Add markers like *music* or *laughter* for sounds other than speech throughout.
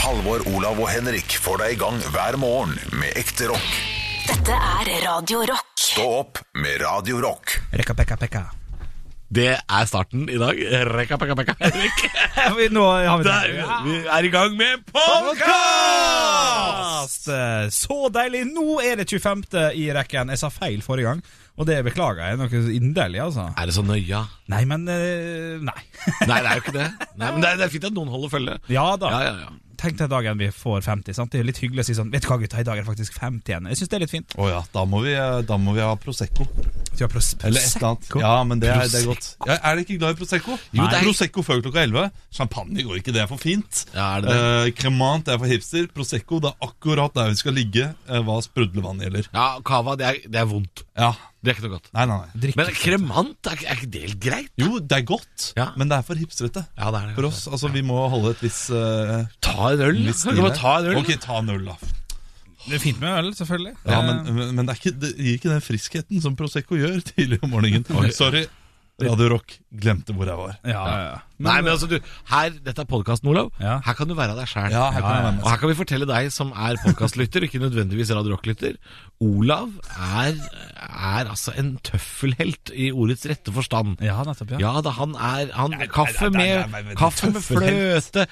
Halvor, Olav og Henrik får deg i gang hver morgen med ekte rock. Dette er Radio Rock. Stå opp med Radio Rock. Rekka, pekka, pekka. Det er starten i dag. Rekka, pekka, pekka. Henrik. *laughs* Nå har vi Der, vi er i gang med podkast! podkast! Så deilig! Nå er det 25. i rekken. Jeg sa feil forrige gang, og det beklager jeg noe inderlig, altså. Er det så nøya? Nei, men eh, Nei. Nei, det er jo ikke det. Nei, men det er, det er fint at noen holder følge. Ja da. Ja, ja, ja. Tenk deg dagen vi får 50. sant? Det er jo litt hyggelig å si sånn Vet du hva, gutta, i dag er det faktisk 50 igjen. Jeg syns det er litt fint. Å ja, da må, vi, da må vi ha Prosecco. Vi har pros Eller et eller annet. Prosecco. Ja, men det er, det er godt. Ja, er dere ikke glad i Prosecco? Jo, det er- Prosecco før klokka 11. Champagne går ikke, det er for fint. Ja, er det det? Eh, Cremant det er for hipster. Prosecco det er akkurat der vi skal ligge eh, hva sprudlevann gjelder. Ja, Cava, det det er vondt. Ja, Det er ikke noe godt. nei, nei, nei. Men kremant, er, ikke- er ikke det helt greit? Jo, det er godt, Ja. men det er for hipstrete. Ja, det er det. For oss, altså Vi må holde et visst uh, Ta en øl. da. Kan ikke bare ta en øl? Ok, ta en øl, da. Det er fint med øl, selvfølgelig. Ja, Eh, men, men men det, er ikke, det gir ikke den friskheten som Prosecco gjør tidlig om morgenen. Sorry, Radio Rock glemte hvor jeg var. ja, ja, ja. Nei, men altså, du, her, dette er podkasten, Olav. Ja. Her kan du være deg sjæl. Ja, her kan jeg være med. Og her kan vi fortelle deg som er podkastlytter, ikke nødvendigvis Radio Rock-lytter. Olav er, er altså en tøffelhelt i ordets rette forstand. ja, nettopp. Ja. Ja da, han er han, Kaffe nei, nei, med, nei, kaffe med tøffelhelt. fløte,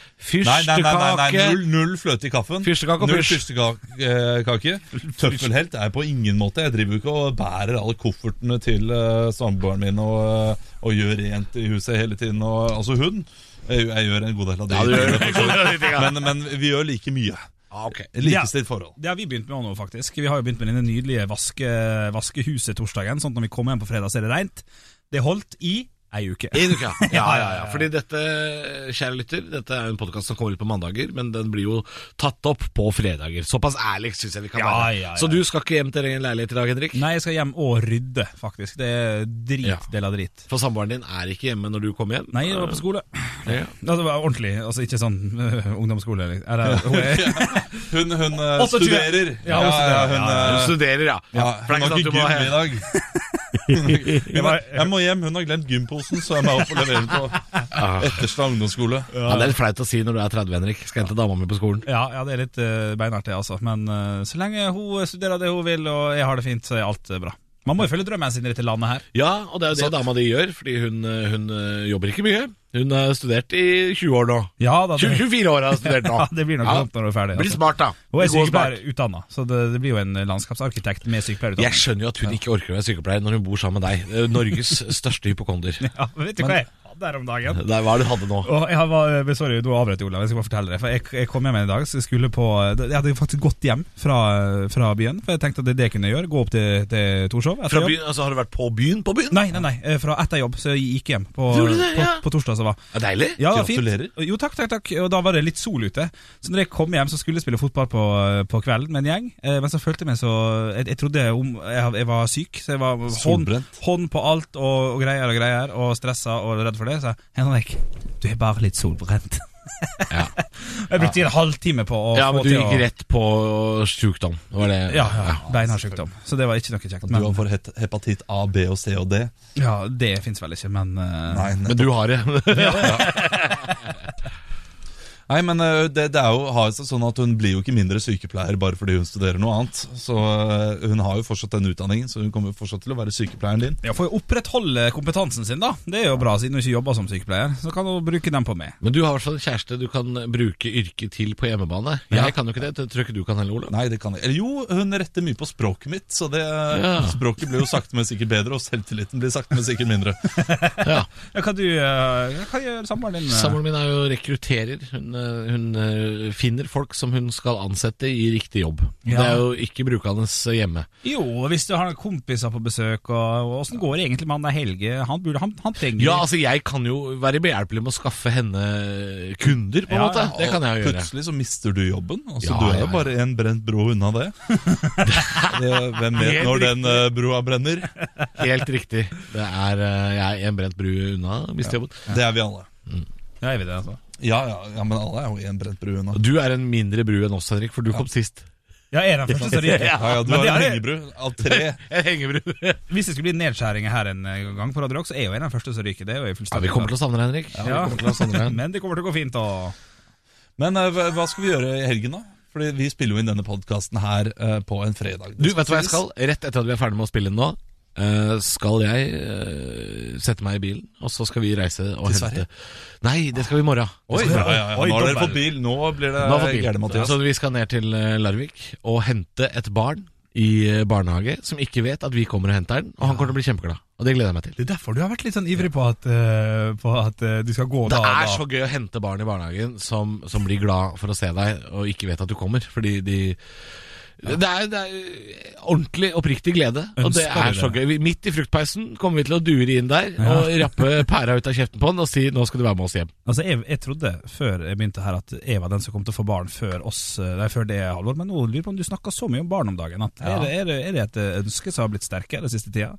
Nei, nei, nei, nei, fyrstekake null, null fløte i kaffen. Fyrstekake og null pysj. fyrstekake. *laughs* Tøffelhelt er jeg på ingen måte. Jeg driver jo ikke og bærer alle koffertene til uh, samboeren min og, eh, og gjør rent i huset hele tiden. Og, altså hun. Jeg, jeg gjør en god del av det. Ja, du gjør det. *laughs* *laughs* men, men vi gjør like mye. Ah, okay. Likestilt forhold. Det har vi begynt med nå, faktisk. Vi har jo begynt med denne nydelige vaske, vaskehuset torsdagen. Sånn at når vi kommer hjem på fredag, så er det rent. Det holdt i ei uke. En uke, ja. *laughs* ja, ja, ja. Fordi dette, kjære lytter, dette er en podkast som kommer ut på mandager, men den blir jo tatt opp på fredager. Såpass ærlig syns jeg vi kan Ja, være. ja, ja. Så du skal ikke hjem til egen leilighet i dag, Henrik? Nei, jeg skal hjem og rydde, faktisk. Det er drit Ja. del av drit. For samboeren din er ikke hjemme når du kommer hjem? Nei, hun var på skole. Ja. Ja, det var ordentlig, altså ikke sånn *laughs* ungdomsskole. Er det, hun er, *laughs* Hun, hun eh, 28. studerer. Ja, hun studerer. hun, Ja, hun, Du eh, studerer, ja. ja, For hun det er har ikke sånn at du må gym i dag. Hun er, jeg må hjem, hun har glemt gymposen, så jeg må opp og levere den på Etterstad ungdomsskole. Ja, det er litt flaut å si når du er 30, Henrik. Skal hente dama mi på skolen. ja, ja, det er litt uh, beinhardt, det, altså. Men øh, så lenge hun studerer det hun vil, og jeg har det fint, så er alt øh, bra. Man må jo følge drømmen sin i dette landet her. Ja, og det er jo det dama di gjør, fordi hun, hun øh, jobber ikke mye. Hun har studert i 20 år nå. Ja, da, det, 24 år har hun studert nå. *laughs* ja, det blir nok Ja. dumt når hun er ferdig. Blir Altså. smart, da. Hun er Det smart. sykepleier utdanna, så det, det blir jo en landskapsarkitekt med Jeg sykepleierutdanning. skjønner jo at hun ikke orker å være sykepleier når hun bor sammen med deg. Eh, Norges *laughs* største hypokonder. Ja, vet du hva jeg her om dagen? Nei, hva er det du hadde nå. Og jeg var, eh, sorry, du avbrøt Olav. Jeg skal bare fortelle det. For jeg, jeg kom hjem en dag, så jeg skulle på Jeg hadde faktisk gått hjem fra, fra byen. For jeg tenkte at det det kunne jeg gjøre. Gå opp til, til Torshov Fra byen, altså Har du vært på byen? På byen? Nei, nei, nei. eh, Fra etter jobb. Så jeg gikk hjem på, det? Ja. på torsdag. Så var Ja, deilig? ja, Gratulerer. fint. Jo, takk, takk, takk. Og da var det litt sol ute. Så når jeg kom hjem, så skulle jeg spille fotball på, på kvelden med en gjeng. Eh, Men så følte jeg meg så Jeg, jeg trodde om, jeg, jeg var syk, så jeg var hånd, hånd på alt og, og greier og greier, og stressa og redd for det. Så jeg, Henrik, du er bare litt solbrent. Ja. *laughs* Jeg brukte en halvtime på å ja, få men du gikk å rett på sjukdom. Det var det. Ja, ja, beinhard sykdom. Så det var ikke noe kjekt. Du har for hepatitt A, B og C og D. ja, det fins vel ikke, men uh... Nei, Men du har det. *laughs* *laughs* Nei, men eh, det, det er jo, har seg sånn at hun blir jo ikke mindre sykepleier bare fordi hun studerer noe annet. Så eh, hun har jo fortsatt den utdanningen, så hun kommer fortsatt til å være sykepleieren din. Ja, får å opprettholde kompetansen sin, da. Det er jo bra, siden hun ikke jobber som sykepleier. Så kan hun bruke den på meg. Men du har i hvert fall en kjæreste du kan bruke yrket til på hjemmebane. Jeg kan jo ikke det. Det tror ikke du kan heller, Olav. Nei, det kan jeg. Eller jo, hun retter mye på språket mitt, så det, Ja. språket blir jo sakte, men sikkert bedre, og selvtilliten blir sakte, men sikkert mindre. Ja. Ja, hva du eh, Hva gjør samboeren din? eh? Samboeren min er jo rekrutterer. Hun, eh, hun eh, finner folk som hun skal ansette i riktig jobb. Ja. Det er jo ikke brukende hjemme. Jo, hvis du har kompiser på besøk, og åssen går det egentlig med han der Helge? Han, burde, han, han trenger Ja, altså Jeg kan jo være behjelpelig med å skaffe henne kunder, på en Ja, måte. Det kan jeg jo gjøre. Plutselig så mister du jobben. Altså, Ja, du er jo ja. bare en brent bro unna det. *laughs* det hvem vet Helt når den eh, broa brenner? Helt riktig. Det er eh, Jeg er en brent bru unna å miste jobben. Det er vi alle. Ja, jeg vet det, altså. Ja, ja, ja, men alle er jo en brent bru unna. Du er en mindre bru enn oss, Henrik, for du kom sist. Ja, er den første så ryker? *laughs* Ja, ja, du Men har det en er- hengebru av tre. *laughs* En hengebru. *laughs* Hvis det skulle bli nedskjæringer her en eh, gang på Radio Rock, så er jo jeg den første som ryker. Det er jo jeg Ja, fullstendig vi kommer til å savne deg, Henrik. Ja. Vi kommer til å savne deg. Men det kommer til å gå fint. Og... Men eh, hva hva skal vi gjøre i helgen, da? Fordi vi spiller jo inn denne podkasten her eh, på en fredag. Du, vet du hva jeg skal? Rett etter at vi er ferdig med å spille inn nå, skal jeg eh, sette meg i bilen, og så skal vi reise og Til hente Sverige? Nei, det skal vi i morgen. Oi, ja, ja, ja. Oi, Nå har dere fått bil. Nå blir det gærent, Mathias. Så vi skal ned til eh, Larvik og hente et barn i eh, barnehage som ikke vet at vi kommer og henter den, og han kommer til å bli kjempeglad. Og det gleder jeg meg til. Det er derfor du har vært litt sånn ivrig på at, uh, på at uh, du skal gå Det da Det er da. så gøy å hente barn i barnehagen som, som blir glad for å se deg og ikke vet at du kommer. Fordi de det, er, det er ordentlig oppriktig glede, og det er så gøy. Midt i fruktpeisen kommer vi til å dure inn der og rappe pæra ut av kjeften på han og si 'nå skal du være med oss hjem'. Altså, jeg, jeg trodde før jeg begynte her at jeg var den som kom til å få barn før oss, eh, nei, før det, Halvor. Men nå lurer på om du snakker så mye om barn om dagen. At det, er, det, er det et eh, ønske som har blitt sterkere den siste tida?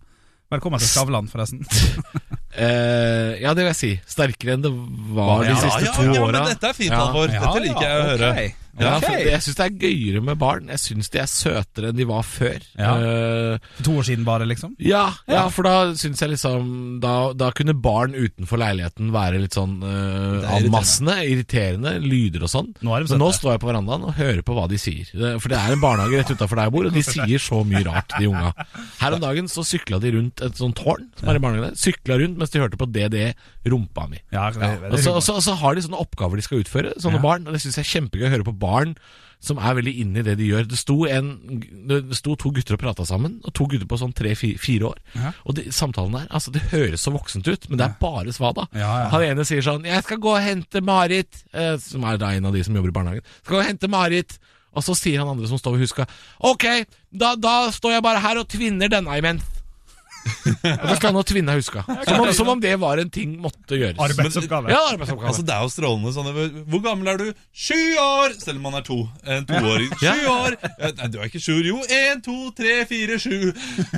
Velkommen til Skavlan, forresten. uh, *laughs* ja, det vil jeg si. Sterkere enn det var de siste ja, to ja, ja, men dette er fint, Ja. Halvor. Dette liker jeg å høre. ok. Ja, okay. jeg syns det er gøyere med barn. Jeg syns de er søtere enn de var før. Ja. Uh, to år siden bare, liksom? Ja, ja, for da syns jeg liksom da, da kunne barn utenfor leiligheten være litt sånn uh, Det anmassende, irriterende, lyder og sånn. Nå Men nå står jeg på verandaen og hører på hva de sier. For det er en barnehage rett utafor der jeg bor, og de *laughs* sier så mye rart, de unga. Her om dagen så sykla de rundt et sånt tårn som er i barnehagen der. Sykla rundt mens de hørte på DDE Rumpa mi. Ja, det, det, Og så, og så, og så har de sånne oppgaver de skal utføre, sånne barn. Og det syns jeg er kjempegøy å høre på barn som er veldig inne i det de gjør. Det sto, en, det sto to gutter og prata sammen, og to gutter på sånn tre-fire år. Ja. Og de, samtalen der, altså det høres så voksent ut, men det er bare svada. Ja, ja. Han ene sier sånn 'Jeg skal gå og hente Marit', eh, som er da en av de som jobber i barnehagen. 'Skal gå og hente Marit'. Og så sier han andre som står ved huska 'Ok, da, da står jeg bare her og tvinner denne imens'. *laughs* da skal han og tvinne huska. Som om, som om det var en ting måtte gjøres. Arbeidsoppgave. Ja, arbeidsoppgave. Altså, det er jo strålende sånn Hvor gammel er du? Sju år! Selv om man er to. En toåring. *laughs* Sju år! Ja, Nei, du er ikke sju. Jo, én, to, tre, fire, sju.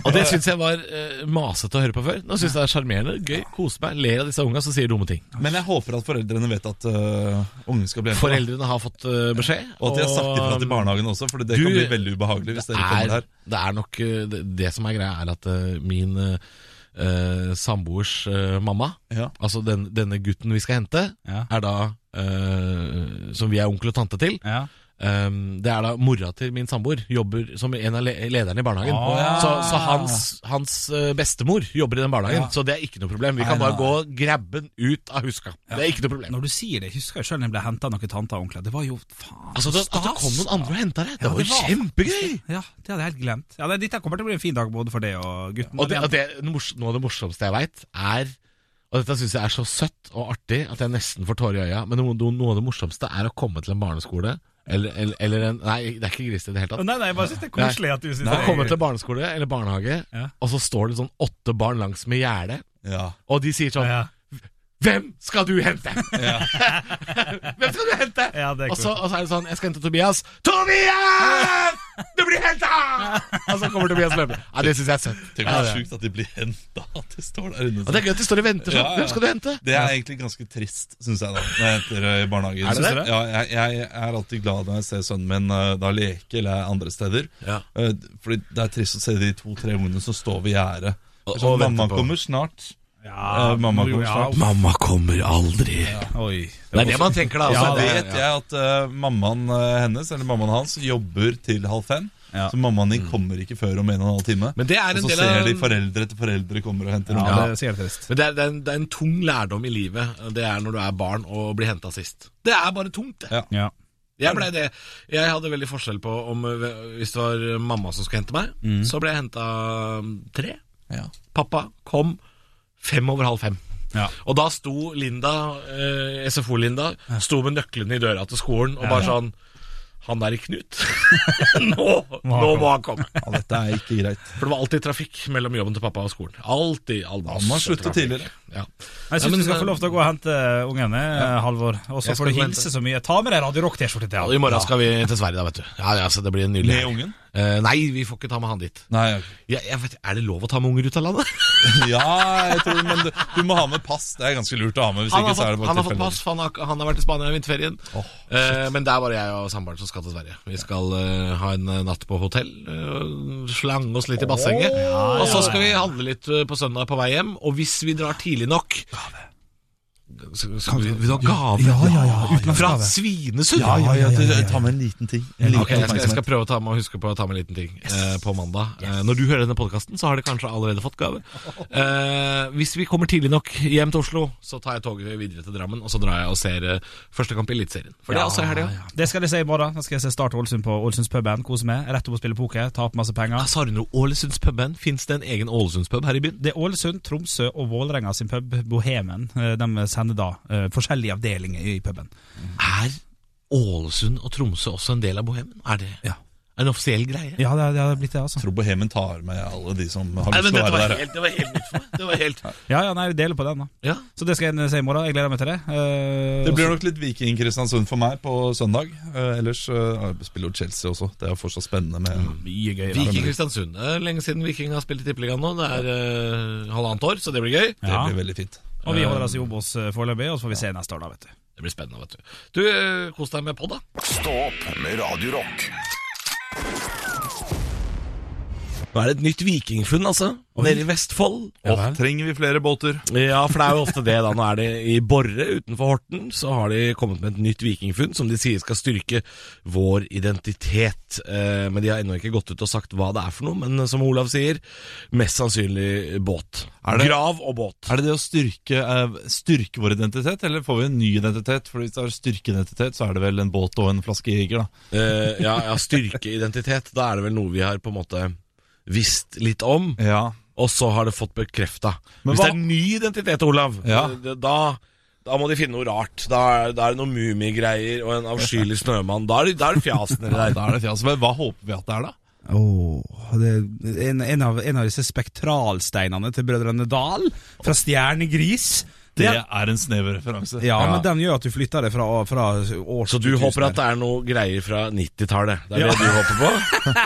Og det syns jeg var uh, masete å høre på før. Nå syns jeg det er sjarmerende, gøy, koser meg, ler av disse unga som sier dumme ting. Men jeg håper at foreldrene vet at uh, ungen skal bli jente. Foreldrene har fått uh, beskjed. Og at de har sagt ifra til barnehagen også, for det Du- kan bli veldig ubehagelig hvis dere kommer er, der. det er nok det, det som er greia, er at min eh, samboers eh, mamma, Ja. altså den, denne gutten vi skal hente, Ja. er da eh, Som vi er onkel og tante til. Ja. Eh, det er da mora til min samboer. Jobber som en av le lederne i barnehagen. Oh, ja. Så, så hans, hans eh, bestemor jobber i den barnehagen, Ja. så det er ikke noe problem. Vi Nei, kan bare gå og grabbe den ut av huska. Det er ikke noe problem. Når du sier det, husker jeg sjøl da jeg ble henta av noen tanter og onkler. Det var jo faen Altså, det, At det kom noen andre og henta deg, det Ja, var jo kjempegøy! Ja, det hadde jeg helt glemt. Ja, det, Dette kommer til å bli en fin dag både for deg og gutten. Og det, og det, noe av det morsomste jeg veit, er Og dette syns jeg er så søtt og artig at jeg nesten får tårer i øya. Men noe, noe av det morsomste er å komme til en barneskole eller, eller, eller en Nei, det er ikke grisete i det hele tatt. Nei, nei, jeg bare synes det er koselig at du synes nei. det komme er til barneskole eller barnehage, Ja. og så står det sånn åtte barn langs med gjerdet, Ja. og de sier sånn ja. Hvem skal du hente? *laughs* *laughs* Hvem skal du hente? Ja, og, så, og så er det sånn Jeg skal hente Tobias. Tobias! *laughs* Du blir henta! Og så kommer Tobias løpende. Ja, det syns jeg er søtt. Tenk hvor sjukt at de blir henta. At de står der inne. Og det er gøy at de står og venter sånn. Ja, ja. Hvem skal du hente? Det er egentlig ganske trist, syns jeg, da når jeg henter eh, i barnehagen. Er det det? Ja, jeg, jeg er alltid glad når jeg ser sønnen min uh, da leke eller er andre steder. Ja. Uh, Fordi det er trist å se de to-tre ungene som står ved gjerdet. Sånn, mamma kommer snart. Ja, Eh, mamma kommer ja, snart. Mamma kommer aldri. Oi. Det er det man tenker da. Altså, det- vet jeg at uh, mammaen eh, hennes eller mammaen hans jobber til halv fem. Ja. Så mammaen din kommer ikke før om en og en halv time. Men det er en og så del ser av de foreldre etter foreldre kommer og henter Ja, det er. Men det er, det, er en, det er en tung lærdom i livet. Det er når du er barn og blir henta sist. Det er bare tungt, det. Ja. Ja. Jeg ble det. Jeg hadde veldig forskjell på om øh, Hvis det var mamma som skulle hente meg, så ble jeg henta tre. Ja. Pappa kom fem over halv fem. Ja. Og da sto Linda, eh, SFO-Linda, sto med nøklene i døra til skolen og bare sånn Han der i Knut. *laughs* nå, nå må han komme. ja, dette er ikke greit. For det var alltid trafikk mellom jobben til pappa og skolen. Alltid. all Han må slutte tidligere. Ja. Jeg syns Ja, du skal få lov til å gå og hente ungene, Halvor. Og så får du hilse så mye. Ta med deg Radio Rock-T-skjorte til ham. I morgen skal vi til Sverige, da, vet du. Ja, ja, så Det blir en nydelig Med ungen? Eh, nei, vi får ikke ta med han dit. Nei, okay. ja, jeg vet, er det lov å ta med unger ut av landet? *laughs* Ja, jeg tror, men du, du må ha med pass. Det er ganske lurt å ha med. Hvis Han har ikke fått, han har fått pass, for han har, han har vært i Spania i vinterferien. Oh, uh, men det er bare jeg og samboeren som skal til Sverige. Vi skal uh, ha en natt på hotell, slange oss litt i bassenget. og så skal vi handle litt på søndag på vei hjem. Og hvis vi drar tidlig nok skal, vi- Vil du ha gave? Ja, ja, ja, Fra. Svinesund? Ja, ja, ja, ja, Ta med en liten ting. En liten Ok, jeg skal, jeg skal prøve å ta med, huske på å ta med en liten ting eh, på mandag. Eh, når du hører denne podkasten, så har de kanskje allerede fått gave. Eh, hvis vi kommer tidlig nok hjem til Oslo, så tar jeg toget videre til Drammen, og så drar jeg og ser første kamp i Eliteserien. For det er også i helga. Det skal jeg se i morgen. Da skal jeg se Start Ålesund på Ålesundspuben. Kose meg. Rett opp og spille poker. Ta opp masse penger. Ja, Sa du noe Ålesundspuben? Fins det en egen Ålesundspub her i byen? Det er Ålesund, Tromsø og Vålerenga sin pub, Bohemen. De sender da uh, forskjellige avdelinger i puben. Er Ålesund og Tromsø også en del av bohemen? Er det Ja. en offisiell greie? Ja, det, det har blitt det, altså. Jeg tror Bohemen tar med alle de som har lyst til å være der. helt, det var helt nytt for meg. Det var helt Ja, ja, nei, vi deler på den, da. Ja. Så det skal jeg se i morgen. Jeg gleder meg til det. Uh, Det blir nok litt Viking Kristiansund for meg på søndag. Uh, ellers uh, spiller jo Chelsea også. Det er fortsatt spennende med mye gøy. Viking Kristiansund. Det er lenge siden Viking har spilt i Tippeligaen nå. Det er halvannet år, så det blir gøy. Det blir veldig fint. Og vi holder oss i Obos eh, foreløpig, og så får vi se neste år, da, vet du. Det blir spennende, vet du. Du, eh, kos deg med pod, da. Stå opp med Radio Rock. Nå er det et nytt vikingfunn, altså. Nede i Vestfold. Åh, trenger vi flere båter? Ja, for det er jo ofte det, da. Nå er det i Borre utenfor Horten, så har de kommet med et nytt vikingfunn som de sier skal styrke vår identitet. Eh, men de har ennå ikke gått ut og sagt hva det er for noe. Men eh, som Olav sier, mest sannsynlig båt. Er det- Grav og båt. Er det det å styrke, eh, styrke vår identitet, eller får vi en ny identitet? For hvis det er styrkeidentitet, så er det vel en båt og en flaske Jeger, da. Eh, ja, ja, styrkeidentitet. Da er det vel noe vi har på en måte visst litt om. Ja. Og så har det fått bekrefta. Hvis hva- det er ny identitet, Olav, Ja. da, da må de finne noe rart. Da, er- da er det noen mumigreier og en avskyelig snømann. Da er det, da er det fjas nedi der. *laughs* Da er det fjasen. Men Hva håper vi at det er, da? Oh, det er en, en, av, en av disse spektralsteinene til Brødrene Dal, fra Stjernegris. Det Ja. er en snever referanse. Ja, men den gjør at du flytter det fra, fra år Så du håper at det er noe greier fra 90-tallet? Det er det du håper på?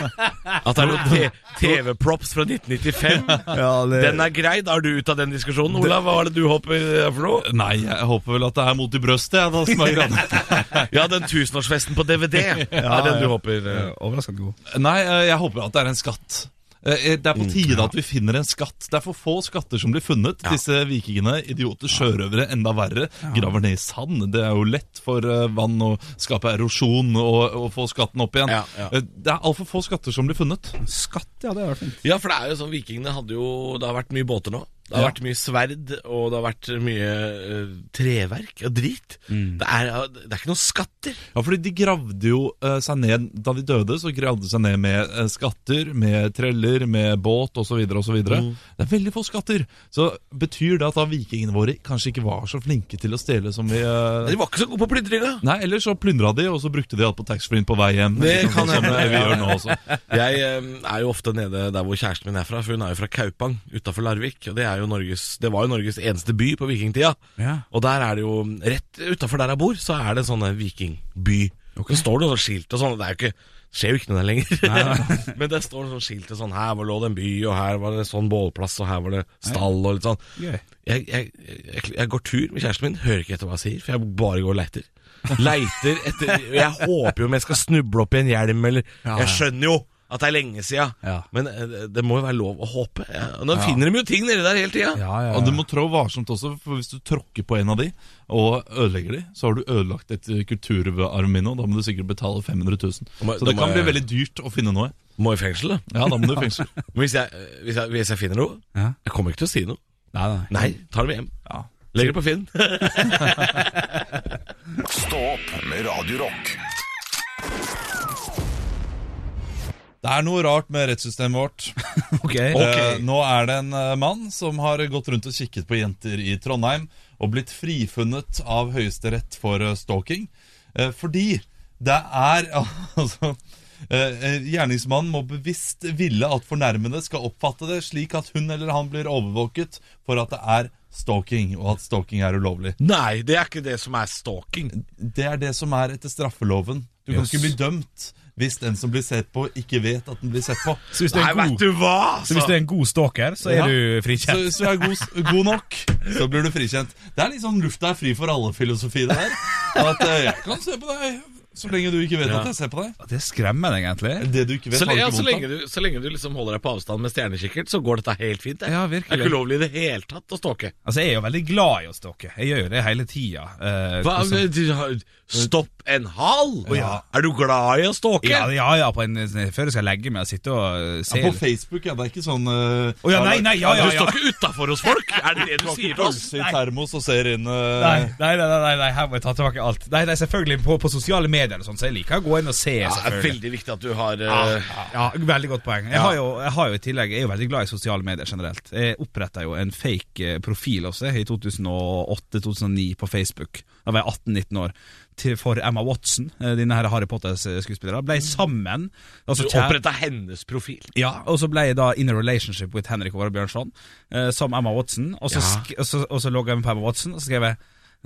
*laughs* At det er noe TV-props fra 1995? *laughs* Ja, det- Den er grei, da er du ute av den diskusjonen. Olav, hva er det du håper er for noe? Nei, jeg håper vel at det er mot i brøstet, jeg, da, som er *laughs* greia. Ja, den tusenårsfesten på DVD er den du håper. eh. Overraskende god. Nei, eh, jeg håper at det er en skatt. Eh, Det er på tide at vi finner en skatt. Det er for få skatter som blir funnet. Disse vikingene, idioter, sjørøvere, enda verre, graver ned i sand. Det er jo lett for eh, vann å skape erosjon og, og få skatten opp igjen. Ja, ja. Eh, Det er altfor få skatter som blir funnet. Skatt, ja, det er vært fint. Ja, for det er jo sånn, vikingene hadde jo Det har vært mye båter nå. Det har Ja. vært mye sverd, og det har vært mye uh, treverk og drit. Det, er, det er ikke noen skatter. Ja, fordi de gravde jo uh, seg ned Da de døde, så gravde de seg ned med uh, skatter, med treller, med båt osv. osv. Mm. Det er veldig få skatter. Så betyr det at da vikingene våre kanskje ikke var så flinke til å stjele som vi De var ikke så gode på plyndringa. Nei, eller så plyndra de, og så brukte de alt på taxfree-en på vei hjem. Det kan Sånn som vi gjør nå også. Jeg er jo ofte nede der hvor kjæresten min er fra, for hun er jo fra Kaupang utafor Larvik. Og det, er jo Norges, det var jo Norges eneste by på vikingtida. Ja. Og der er det jo Rett utafor der jeg bor, så er det en sånn vikingby. Så står det noe skilt og sånn. Det er jo ikke skjer jo ikke noe der lenger. *laughs* Men det står sånn skilt og sånn Her var lå det en by, og her var det sånn bålplass, og her var det stall og litt sånn. Jeg, jeg, jeg, jeg går tur med kjæresten min, hører ikke etter hva jeg sier, for jeg bare går og leiter. Leiter etter Jeg håper jo om jeg skal snuble opp i en hjelm, eller Jeg skjønner jo at det er lenge sia, Ja. men eh, det må jo være lov å håpe. Ja, og Nå finner de jo ting nedi der hele tida. Ja, ja, Og du må trå varsomt også, for hvis du tråkker på en av de og ødelegger de, så har du ødelagt et eh, kulturarv og da må du sikkert betale 500 000. må- Så det kan kan bli veldig dyrt å finne noe. Må i fengsel, da. Ja, da må du i fengsel. *laughs* Men hvis jeg, hvis, jeg, hvis jeg finner noe Ja. Jeg kommer ikke til å si noe. Nei, nei. Nei, tar det med hjem. Ja. Legger det på Finn. *laughs* *laughs* Stå opp med Radio Rock. Det er noe rart med rettssystemet vårt. *laughs* Ok. Eh, nå er det en eh, mann som har gått rundt og kikket på jenter i Trondheim og blitt frifunnet av Høyesterett for eh, stalking. Eh, fordi det er *laughs* altså eh, Gjerningsmannen må bevisst ville at fornærmede skal oppfatte det slik at hun eller han blir overvåket for at det er stalking, og at stalking er ulovlig. Nei, det er ikke det som er stalking. Det er det som er etter straffeloven. Du kan ikke bli dømt hvis den som blir sett på, ikke vet at den blir sett på. Så hvis du er en god, du hva? så hvis du er en god stalker, så er Ja. du Så frikjent? hvis du er god, god nok, så blir du frikjent. Det er litt sånn lufta er fri for alle-filosofi, det der. At eh, jeg kan se på deg Så lenge du ikke vet Ja. at jeg ser på deg. Det skremmer deg egentlig. Det du ikke vet, Så, ja, så, lenge du, så lenge du liksom holder deg på avstand med stjernekikkert, så går dette helt fint. Det. Ja, det er ikke ulovlig i det hele tatt å stalke. Altså, jeg er jo veldig glad i å stalke. Jeg gjør jo det hele tida. Eh, Hva, hvordan- du Stopp en hal! ja. Er du glad i å stalke? ja, ja, ja, på en, før jeg skal legge meg og sitte og eh, se Ja, på Facebook, ja. Det er ikke sånn uh, oh, ja, nei, nei, ja, ja, Du ja. står ikke utafor hos folk! Er det det du sier til oss? I termos og ser inn uh, Nei, nei, nei, nei, nei, her må jeg ta tilbake alt. Nei, det er selvfølgelig på, på sosiale medier, og sånn, så jeg liker å gå inn og se. Ja, det er veldig viktig at du har Ja, eh, ja, veldig godt poeng. Jeg har, jo, jeg har jo i tillegg Jeg er jo veldig glad i sosiale medier generelt. Jeg oppretta jo en fake profil også i 2008-2009 på Facebook. Da var jeg 18-19 år. Til, for Emma Watson, eh, denne her Harry Potter-skuespilleren. Ble sammen. Du Altså, du oppretta hennes profil. ja, og så ble jeg da in a relationship with Henrik Over Bjørnson eh, som Emma Watson. Og så, Ja. og så, og så logga jeg meg på Emma Watson, og så skrev jeg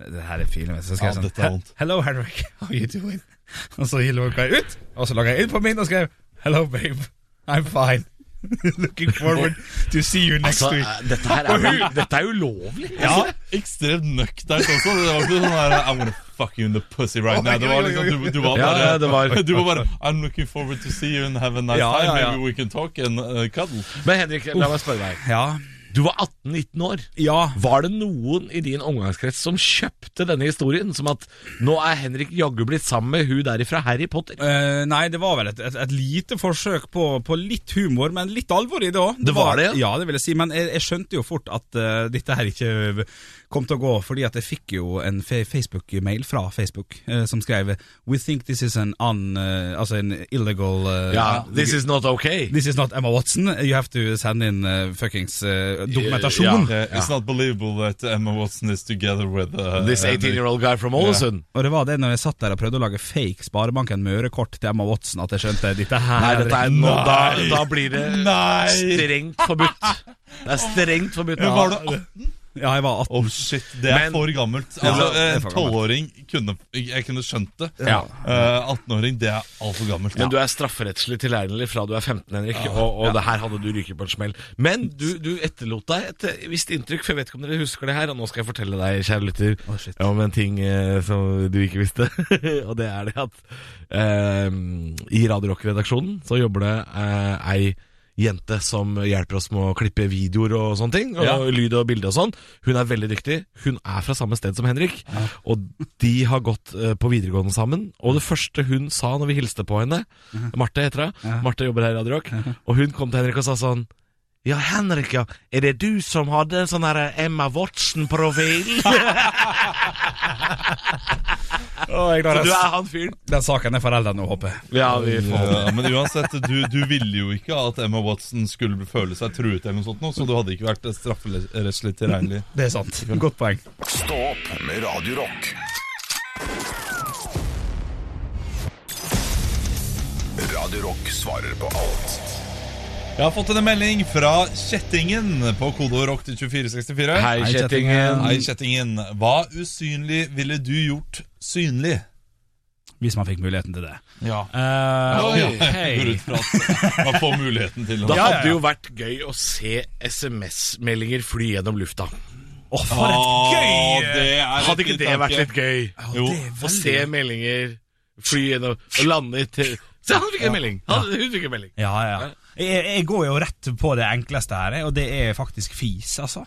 Det her er film. Så skrev Ja, jeg sånn. Hello, Henrik. How are you doing? *laughs* Og så logga jeg ut, og så logga jeg inn på min og skrev Hello, babe. I'm fine. *laughs* Looking forward to see you next Altså, week. dette her er, dette er ulovlig. Ja, ekstremt nøkternt også. Det var ikke sånn her I'm gonna fuck you in the pussy right now. Det var liksom, du, du var bare ja, det var- *laughs* Du var bare I'm looking forward to see you and have a nice Ja, time. Maybe we can talk and uh, cuddle. Men Henrik, la meg spørre deg. Ja. Du var 18-19 år. Ja. Var det noen i din omgangskrets som kjøpte denne historien? Som at nå er Henrik jaggu blitt sammen med hun der fra Harry Potter? Uh, nei, det var vel et, et, et lite forsøk på, på litt humor, men litt alvor i det òg. Det var det, ja? Ja, det vil jeg si. Men jeg, jeg skjønte jo fort at uh, dette her ikke kom til å gå, fordi at jeg fikk jo en Facebook-mail fra Facebook uh, som skrev We think this is an un... altså en illegal Ja, This is not okay. This is not Emma Watson. You have to send in fuckings dokumentasjon. Ja. Uh, it's not believable that Emma Watson is together with uh, This 18-year-old guy from Ålesund. Og det var det når jeg satt der og prøvde å lage fake Sparebanken Møre-kort til Emma Watson, at jeg skjønte dette her Nei, dette er nå, da, da blir det Nei. strengt forbudt. Det er strengt forbudt. Men var du 18? Ja, jeg var 18. Oh shit, det er Men- for gammelt. Altså, En tolvåring kunne Jeg kunne skjønt det. Ja. Uh, 18-åring, det er altfor gammelt. Men du er strafferettslig tilregnelig fra du er 15, Henrik, og, og det her hadde du ryket på en smell. Men du, du etterlot deg et eh, visst inntrykk, for jeg vet ikke om dere husker det her, og nå skal jeg fortelle deg, kjære lytter, oh, om en ting eh, som du ikke visste. *laughs* og det er det at eh, i Radio Rock-redaksjonen så jobber det eh, ei jente som hjelper oss med å klippe videoer og sånne ting. Og Ja. lyd og bilde og sånn. Hun er veldig dyktig. Hun er fra samme sted som Henrik. Og de har gått eh, på videregående sammen. Og det første hun sa når vi hilste på henne Marte heter hun. Marte jobber her i Radio Rock. Og hun kom til Henrik og sa sånn ja, Henrik, ja. Er det du som hadde en sånn her Emma Watson-profil? *laughs* oh, Så du er han fyren? Den saken er forelda nå, håper jeg. Ja, vi får Ja, men uansett, du, du ville jo ikke at Emma Watson skulle føle seg truet, eller noe sånt, nå, så du hadde ikke vært strafferettslig tilregnelig. *laughs* Det er sant. Godt poeng. Stå opp med Radio Rock. Radio Rock svarer på alt Jeg har fått en melding fra Kjettingen på kodeord rock til 2464. Hei, Hei, Kjettingen. Hei, Kjettingen. Hva usynlig ville du gjort synlig? Hvis man fikk muligheten til det. Ja. Uh, Oi, *laughs* hei. Går ut fra at man får muligheten til det. det. Hadde jo vært gøy å se SMS-meldinger fly gjennom lufta. Å, for et gøy det er Hadde ikke det tanke. vært litt gøy? Jo. Å se meldinger fly gjennom og lande i Se, han fikk en melding! Han, hun fikk en melding. Ja, ja. Jeg, jeg går jo rett på det enkleste her, og det er faktisk fis, altså.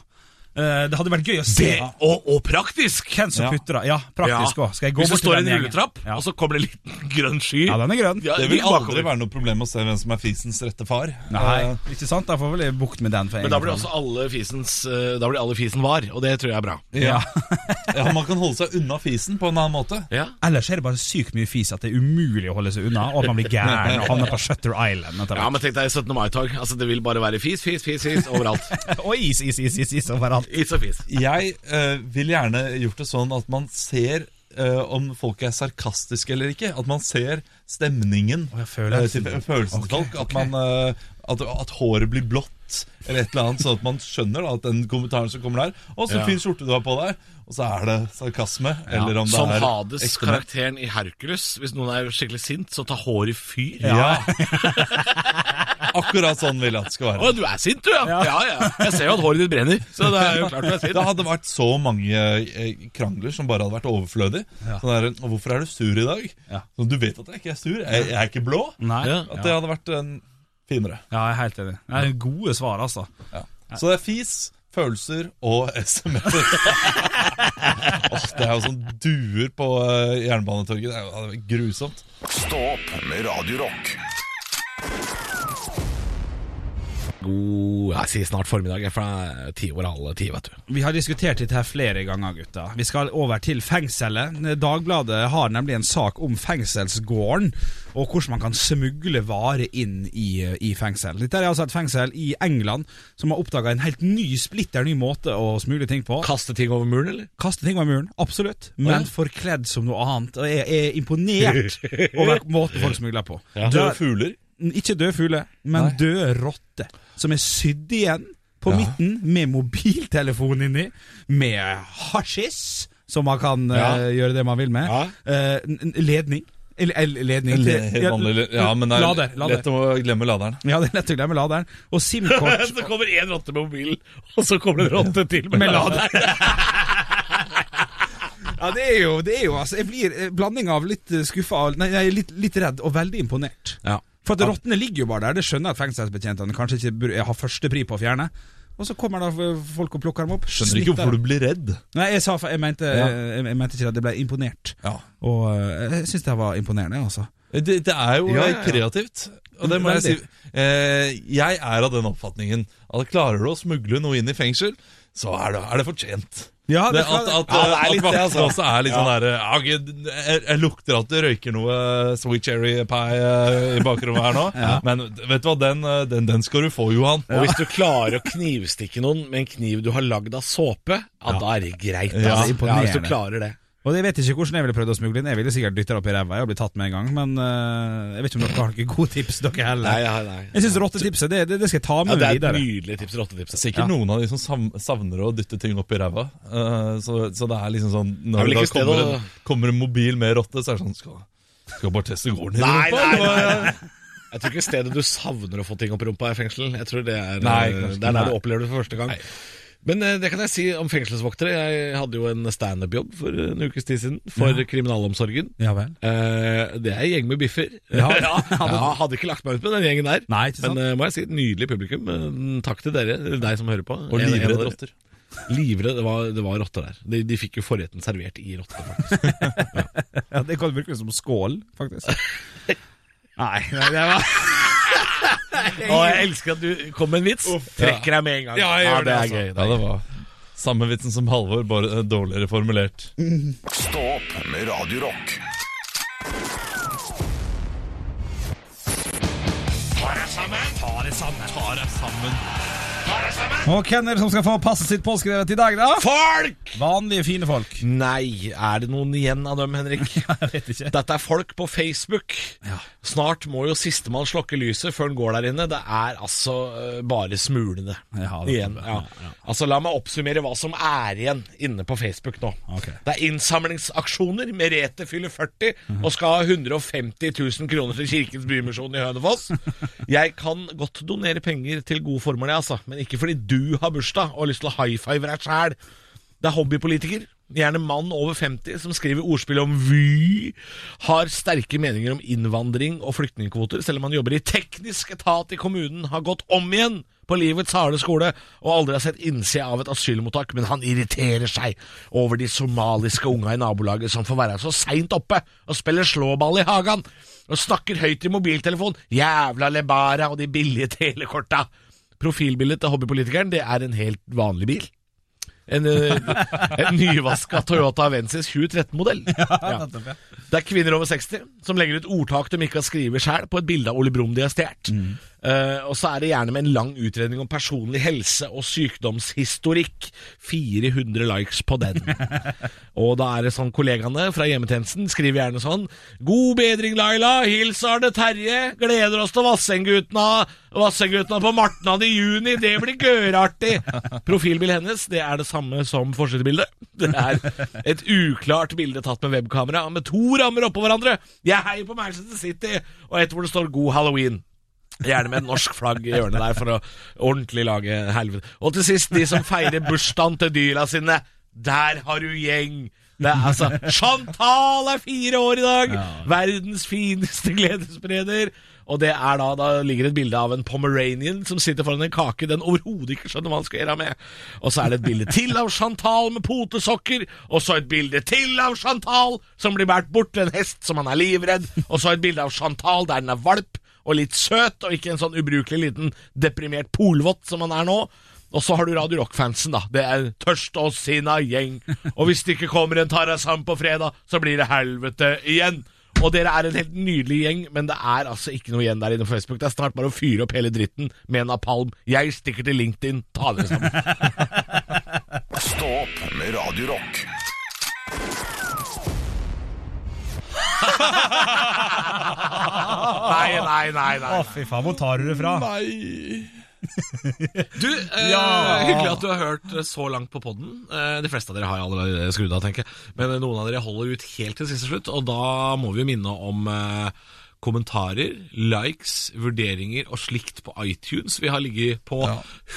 Eh, det hadde vært gøy å se Det, og, og praktisk! hvem som Ja. putter det. Ja, praktisk òg. Skal jeg gå Hvis det står i en rulletrapp, Ja. og så kommer det en liten *laughs* grønn sky ja, den er grønn. Ja, Det vil aldri være noe problem å se hvem som er fisens rette far. Nei, Eh, ikke sant? Da får jeg bukt med den. For Men da blir også alle fisens eh, Da blir alle fisen var, og det tror jeg er bra. ja. *laughs* ja, Man kan holde seg unna fisen på en annen måte. Ja. Ellers er det bare sykt mye fis at det er umulig å holde seg unna, og man blir gæren *laughs* og havner på Shutter Island. ja, men tenk deg 17. mai-tog. Altså, det vil bare være fis, fis, fis, fis overalt. Og is, is, is, is, is overalt. Is a fis. Jeg uh, vil gjerne gjort det sånn at man ser uh, om folk er sarkastiske eller ikke. At man ser stemningen følelsen. eh, til følelsen til folk. At, okay. man, at, at håret blir blått. eller et eller annet, sånn at man skjønner da, at den kommentaren som kommer der Og så Ja. fin skjorte du har på deg, og så er det sarkasme. Eller om det Som er Hades, ekte ment. karakteren i Hercules. Hvis noen er skikkelig sint, så ta hår i fyr. Ja. *laughs* Akkurat sånn vil jeg at det skal være. Å, du er sint, du, ja. ja. ja. Jeg ser jo at håret ditt brenner, så det er jo klart du er sint. Det hadde vært så mange eh, krangler som bare hadde vært overflødig. Sånn der, «Å, 'Hvorfor er du sur i dag?' Ja. Sånn, du vet at jeg ikke er sur. Jeg, jeg er ikke blå. Nei. Ja. At det hadde vært en finere. Ja, jeg er helt enig. Det er gode svar, altså. Ja. Så det er fis, følelser og *laughs* SMS. Åh, det er jo sånn duer på eh, Jernbanetorget. Det er jo grusomt. Stå opp med Radio Rock. God Jeg sier snart formiddag, for det er ti over halv ti, vet du. Vi har diskutert dette her flere ganger, gutta. Vi skal over til fengselet. Dagbladet har nemlig en sak om fengselsgården, og hvordan man kan smugle varer inn i, i fengsel. Dette er altså et fengsel i England som har oppdaga en helt ny, splitter ny måte å smugle ting på. Kaste ting over muren, eller? Kaste ting over muren, absolutt, men forkledd som noe annet. Og jeg er imponert over *laughs* måten folk smugler på. Døde fugler. Ikke døde fugler, men Nei. døde rotter. Som er sydd igjen på Ja. midten med mobiltelefon inni, med hasjis, som man kan Ja. uh, gjøre det man vil med. Ja. Eh, n- ledning. Ledning til-. Ja, men det er lader, lader. lett å glemme laderen. Ja, det er lett å glemme laderen. Og SIM-kort *laughs* Så kommer én rotte med mobilen, og så kommer det en rotte til med, med lader. *laughs* Ja, det er jo, det er jo altså, Jeg blir eh, blanding av litt eh, skuffa nei litt, litt redd og veldig imponert. Ja. For at rottene ligger jo bare der. Det skjønner jeg at fengselsbetjentene kanskje ikke har ha førstepri på å fjerne. Og så kommer da folk og plukker dem opp. Skjønner ikke hvorfor du blir redd. Nei, jeg, sa, jeg, mente, Ja. jeg, jeg mente ikke at jeg ble imponert. Ja. Og eh, jeg syns det var imponerende, altså. Det, det er jo Ja, ja, eh, ja. kreativt. Og det må jeg si. Eh, jeg er av den oppfatningen at klarer du å smugle noe inn i fengsel, så er det, er det fortjent. Ja, Det, det, at at, Ja, det er at vaktene altså. også er litt sånn der jeg, jeg, jeg lukter at det røyker noe sweet cherry pie eh, i bakrommet her nå. *laughs* Men vet du hva, den, eh, den, den skal du få, Johan. Og hvis du klarer å knivstikke noen med en kniv du har lagd av såpe, ja, da er det greit. Ja, altså. hvis du klarer det. Og jeg vet ikke hvordan jeg ville prøvd å smugle inn. Jeg ville sikkert dytta det opp i ræva og blitt tatt med en gang. Men uh, jeg vet ikke om dere har noen gode tips, dere heller. Nei, nei, nei. Jeg syns rottetipset det, det, det skal jeg ta med Ja, det er et nydelig tips. Rottetipset. Sikkert Ja. noen av de som savner å dytte ting opp i ræva. Uh, så, så det er liksom sånn Når det kommer, å- kommer en mobil med rotte, så er det sånn Skal, skal bare teste gården i Nei, rumpa, nei, nei, nei. Jeg tror ikke stedet du savner å få ting opp i rumpa, er fengsel. Jeg tror Det er Nei, eh, det er der Nei. du opplever det for første gang. Men eh, det kan jeg si om fengselsvoktere. Jeg hadde jo en standup-jobb for en ukes tid siden for kriminalomsorgen. Ja vel. Eh, det er en gjeng med biffer. Ja. *laughs* ja, hadde ikke lagt meg ut med den gjengen der. Nei, ikke sant? Men eh, må jeg si, nydelig publikum. Takk til dere, deg som hører på. Og livredd rotter. Livre, Det var, det var rotter der. De, de fikk jo forretten servert i rotter, faktisk. *laughs* Ja, det kan virke som skål, faktisk. *laughs* Nei, det var *laughs* Og jeg elsker at du kom med en vits. Trekker deg med en gang. Ja, jeg gjør det det, er altså. gøy. Ja, det var samme vitsen som Halvor, bare eh, dårligere formulert. Stå opp med Radio Rock. Og hvem er det som skal få passet sitt påskrevet i dag, da? Folk! Vanlige, fine folk. Nei, er det noen igjen av dem, Henrik? *laughs* Jeg vet ikke. Dette er folk på Facebook. Snart må jo sistemann slokke lyset før han går der inne. Det er altså øh, bare smulende Ja, igjen. Ja. Altså, La meg oppsummere hva som er igjen inne på Facebook nå. Okay. Det er innsamlingsaksjoner. Merete fyller 40 og skal ha 150 000 kroner til Kirkens Bymisjon i Hønefoss. *laughs* Jeg kan godt donere penger til gode formål, altså, men ikke fordi du har bursdag og har lyst til å high five deg sjæl. Det er hobbypolitiker, gjerne mann over 50, som skriver ordspill om Vy, har sterke meninger om innvandring og flyktningkvoter, selv om han jobber i teknisk etat i kommunen, har gått om igjen på livets harde skole og aldri har sett innsida av et asylmottak, men han irriterer seg over de somaliske unga i nabolaget som får være så seint oppe og spiller slåball i hagen, og snakker høyt i mobiltelefon, jævla lebara og de billige telekorta. Profilbildet til hobbypolitikeren, det er en helt vanlig bil. En, eh, en nyvaska Toyota Avensis 2013-modell. *laughs* Ja. Det er kvinner over 60 som legger ut ordtak de ikke har skrevet sjøl, på et bilde av Ole Brumm de har stjålet. Eh, og så er det gjerne med en lang utredning om personlig helse og sykdomshistorikk. 400 likes på den. *laughs* og da er det sånn kollegaene fra hjemmetjenesten skriver gjerne sånn God bedring, Laila. Hils Arne Terje. Gleder oss til Vassendgutna Vassendgutna på Martnan i juni. Det blir gørartig. Profilbildet hennes det er det samme som forsidebildet. Det er et uklart bilde tatt med webkamera med to rammer oppå hverandre. Jeg heier på Manchester City, og et hvor det står 'God halloween'. Gjerne med et norsk flagg i hjørnet der for å ordentlig lage helvete. Og til sist, de som feirer bursdagen til dyra sine. Der har du gjeng! Det er altså Chantal er fire år i dag! Verdens fineste gledesspreder. Og det er da, da ligger et bilde av en pomeranian som sitter foran en kake den overhodet ikke skjønner hva han skal gjøre med. Og så er det et bilde til av Chantal med potesokker, og så et bilde til av Chantal som blir båret bort til en hest som han er livredd, og så et bilde av Chantal der den er valp og litt søt, og ikke en sånn ubrukelig liten deprimert polvott som han er nå. Og så har du Radio Rock-fansen, da. Det er tørst og sinna gjeng. Og hvis det ikke kommer en Tarazan på fredag, så blir det helvete igjen. Og dere er en helt nydelig gjeng, men det er altså ikke noe igjen der inne på Facebook. Det er snart bare å fyre opp hele dritten med napalm. Jeg stikker til LinkedIn. Ta dere sammen. *laughs* Stå opp med Radio Rock. Nei, nei, nei. nei. Å, fy faen, hvor tar du det fra? Nei. Du, eh, Ja. hyggelig at du har hørt så langt på podden. Eh, de fleste av dere har jeg allerede skrudd av, tenker jeg. Men noen av dere holder ut helt til siste slutt, og da må vi jo minne om eh, kommentarer, likes, vurderinger og slikt på iTunes. Vi har ligget på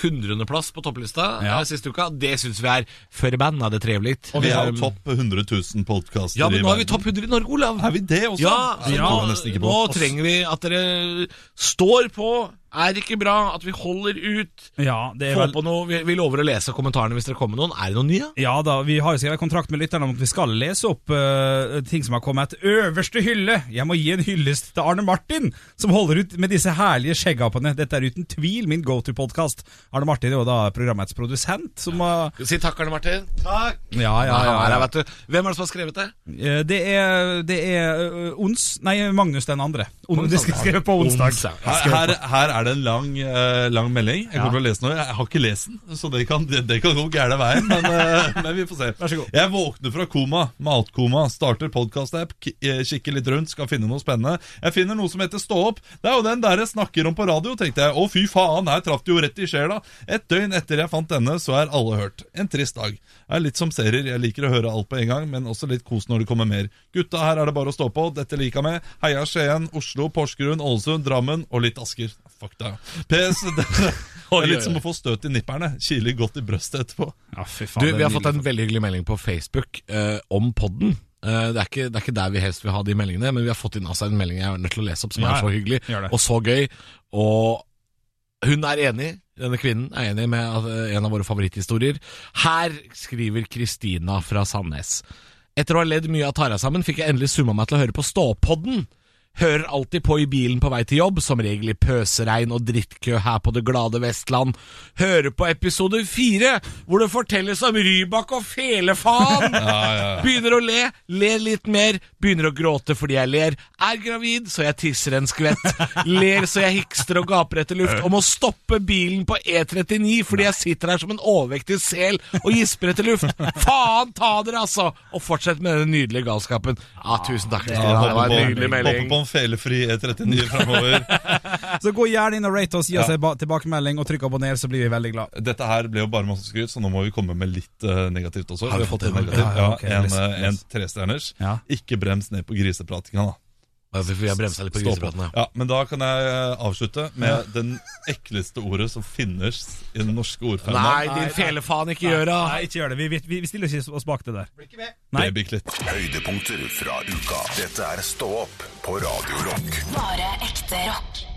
hundredeplass på topplista Ja. eh, siste uka. Det syns vi er forbanna det trivelig. Og vi er Um, jo topp 100 000 podkaster Ja, men nå er vi topp 100 i Norge, Olav. Er vi det også? Ja, ja, på. nå trenger vi at dere står på. Er ikke bra at vi holder ut. Ja, det er vel på noe, vi, vi lover å lese kommentarene hvis dere kommer noen. Er det noen nye? Ja da, vi har jo skrevet kontrakt med lytterne om at vi skal lese opp uh, ting som har kommet. Øverste hylle! Jeg må gi en hyllest til Arne Martin, som holder ut med disse herlige skjeggapene. Dette er uten tvil min go to-podkast. Arne Martin er jo da programmets produsent, som uh... Si takk, Arne Martin. Takk. Ja, ja, ja. Ja. vet du. Hvem er det som har skrevet det? Uh, Det er, det er eh, Ons Nei, Magnus den andre. On, det skal skrive på onsdag. Onsdag. Her, her, her er det en lang, uh, lang melding. Jeg kommer til å lese den. Jeg har ikke lest den, så det kan, det, det kan gå gærne veien. Men, uh, *laughs* men vi får se. Vær så god. Jeg våkner fra koma, matkoma, starter podkast-app, eh, kikker litt rundt, skal finne noe spennende. Jeg finner noe som heter Stå opp. Det er jo den der jeg snakker om på radio, tenkte jeg. Å, fy faen, her traff det jo rett i sjela. Et døgn etter jeg fant denne, så er alle hørt. En trist dag. Jeg er litt som serier, jeg liker å høre alt på en gang, men også litt kos når det kommer mer. Gutta, her er det bare å stå på. Dette liker jeg med. Heia Skien, Oslo, Porsgrunn, Ålesund, Drammen og litt Asker. Deg. PS. *laughs* Det, er litt som å få støt i nipperne. Kiler godt i brøstet etterpå. Ja, fy faen. du, vi har fått en veldig hyggelig melding på Facebook eh, om podden. Eh, det, er ikke, det er ikke der vi helst vil ha de meldingene, men vi har fått inn altså, en melding jeg er nødt til å lese opp, som Ja, er så hyggelig og så gøy. Og hun er enig, denne kvinnen er enig med eh, en av våre favoritthistorier. Her skriver Kristina fra Sandnes. Etter å ha ledd mye av Tara sammen, fikk jeg endelig summa meg til å høre på Ståpodden. Hører alltid på i bilen på vei til jobb, som regel i pøseregn og drittkø her på det glade Vestland. Hører på episode fire, hvor det fortelles om Rybak og felefaen. *laughs* Begynner å le, ler litt mer, begynner å gråte fordi jeg ler. Er gravid, så jeg tisser en skvett. Ler så jeg hikster og gaper etter luft. Og må stoppe bilen på E39 fordi jeg sitter her som en overvektig sel og gisper etter luft. Faen ta dere, altså! Og fortsett med den nydelige galskapen. Ja, tusen takk, Kristina. det var en nydelig melding. Felefri E39 framover. *laughs* Så gå gjerne inn og rate oss, gi oss en tilbakemelding og trykk abonner, så blir vi veldig glad. Dette her ble jo bare masse skryt, så nå må vi komme med litt uh, negativt også. Har vi Vi har fått en negativ. Ja, Ja, ja, ok, en, eh, en trestjerners. Ja. Ikke brems ned på grisepratinga, da. Vi har bremsa litt på grisepraten. Ja, men da kan jeg eh, avslutte med den ekleste ordet som finnes i den norske ordfaunaen. Nei, din felefaen, ikke gjør det! Nei, ikke gjør det. Vi, vi, vi stiller ikke oss bak det der. Nei. Babyklitt. Høydepunkter fra uka. Dette er Stå opp på Radio Rock. Bare ekte rock.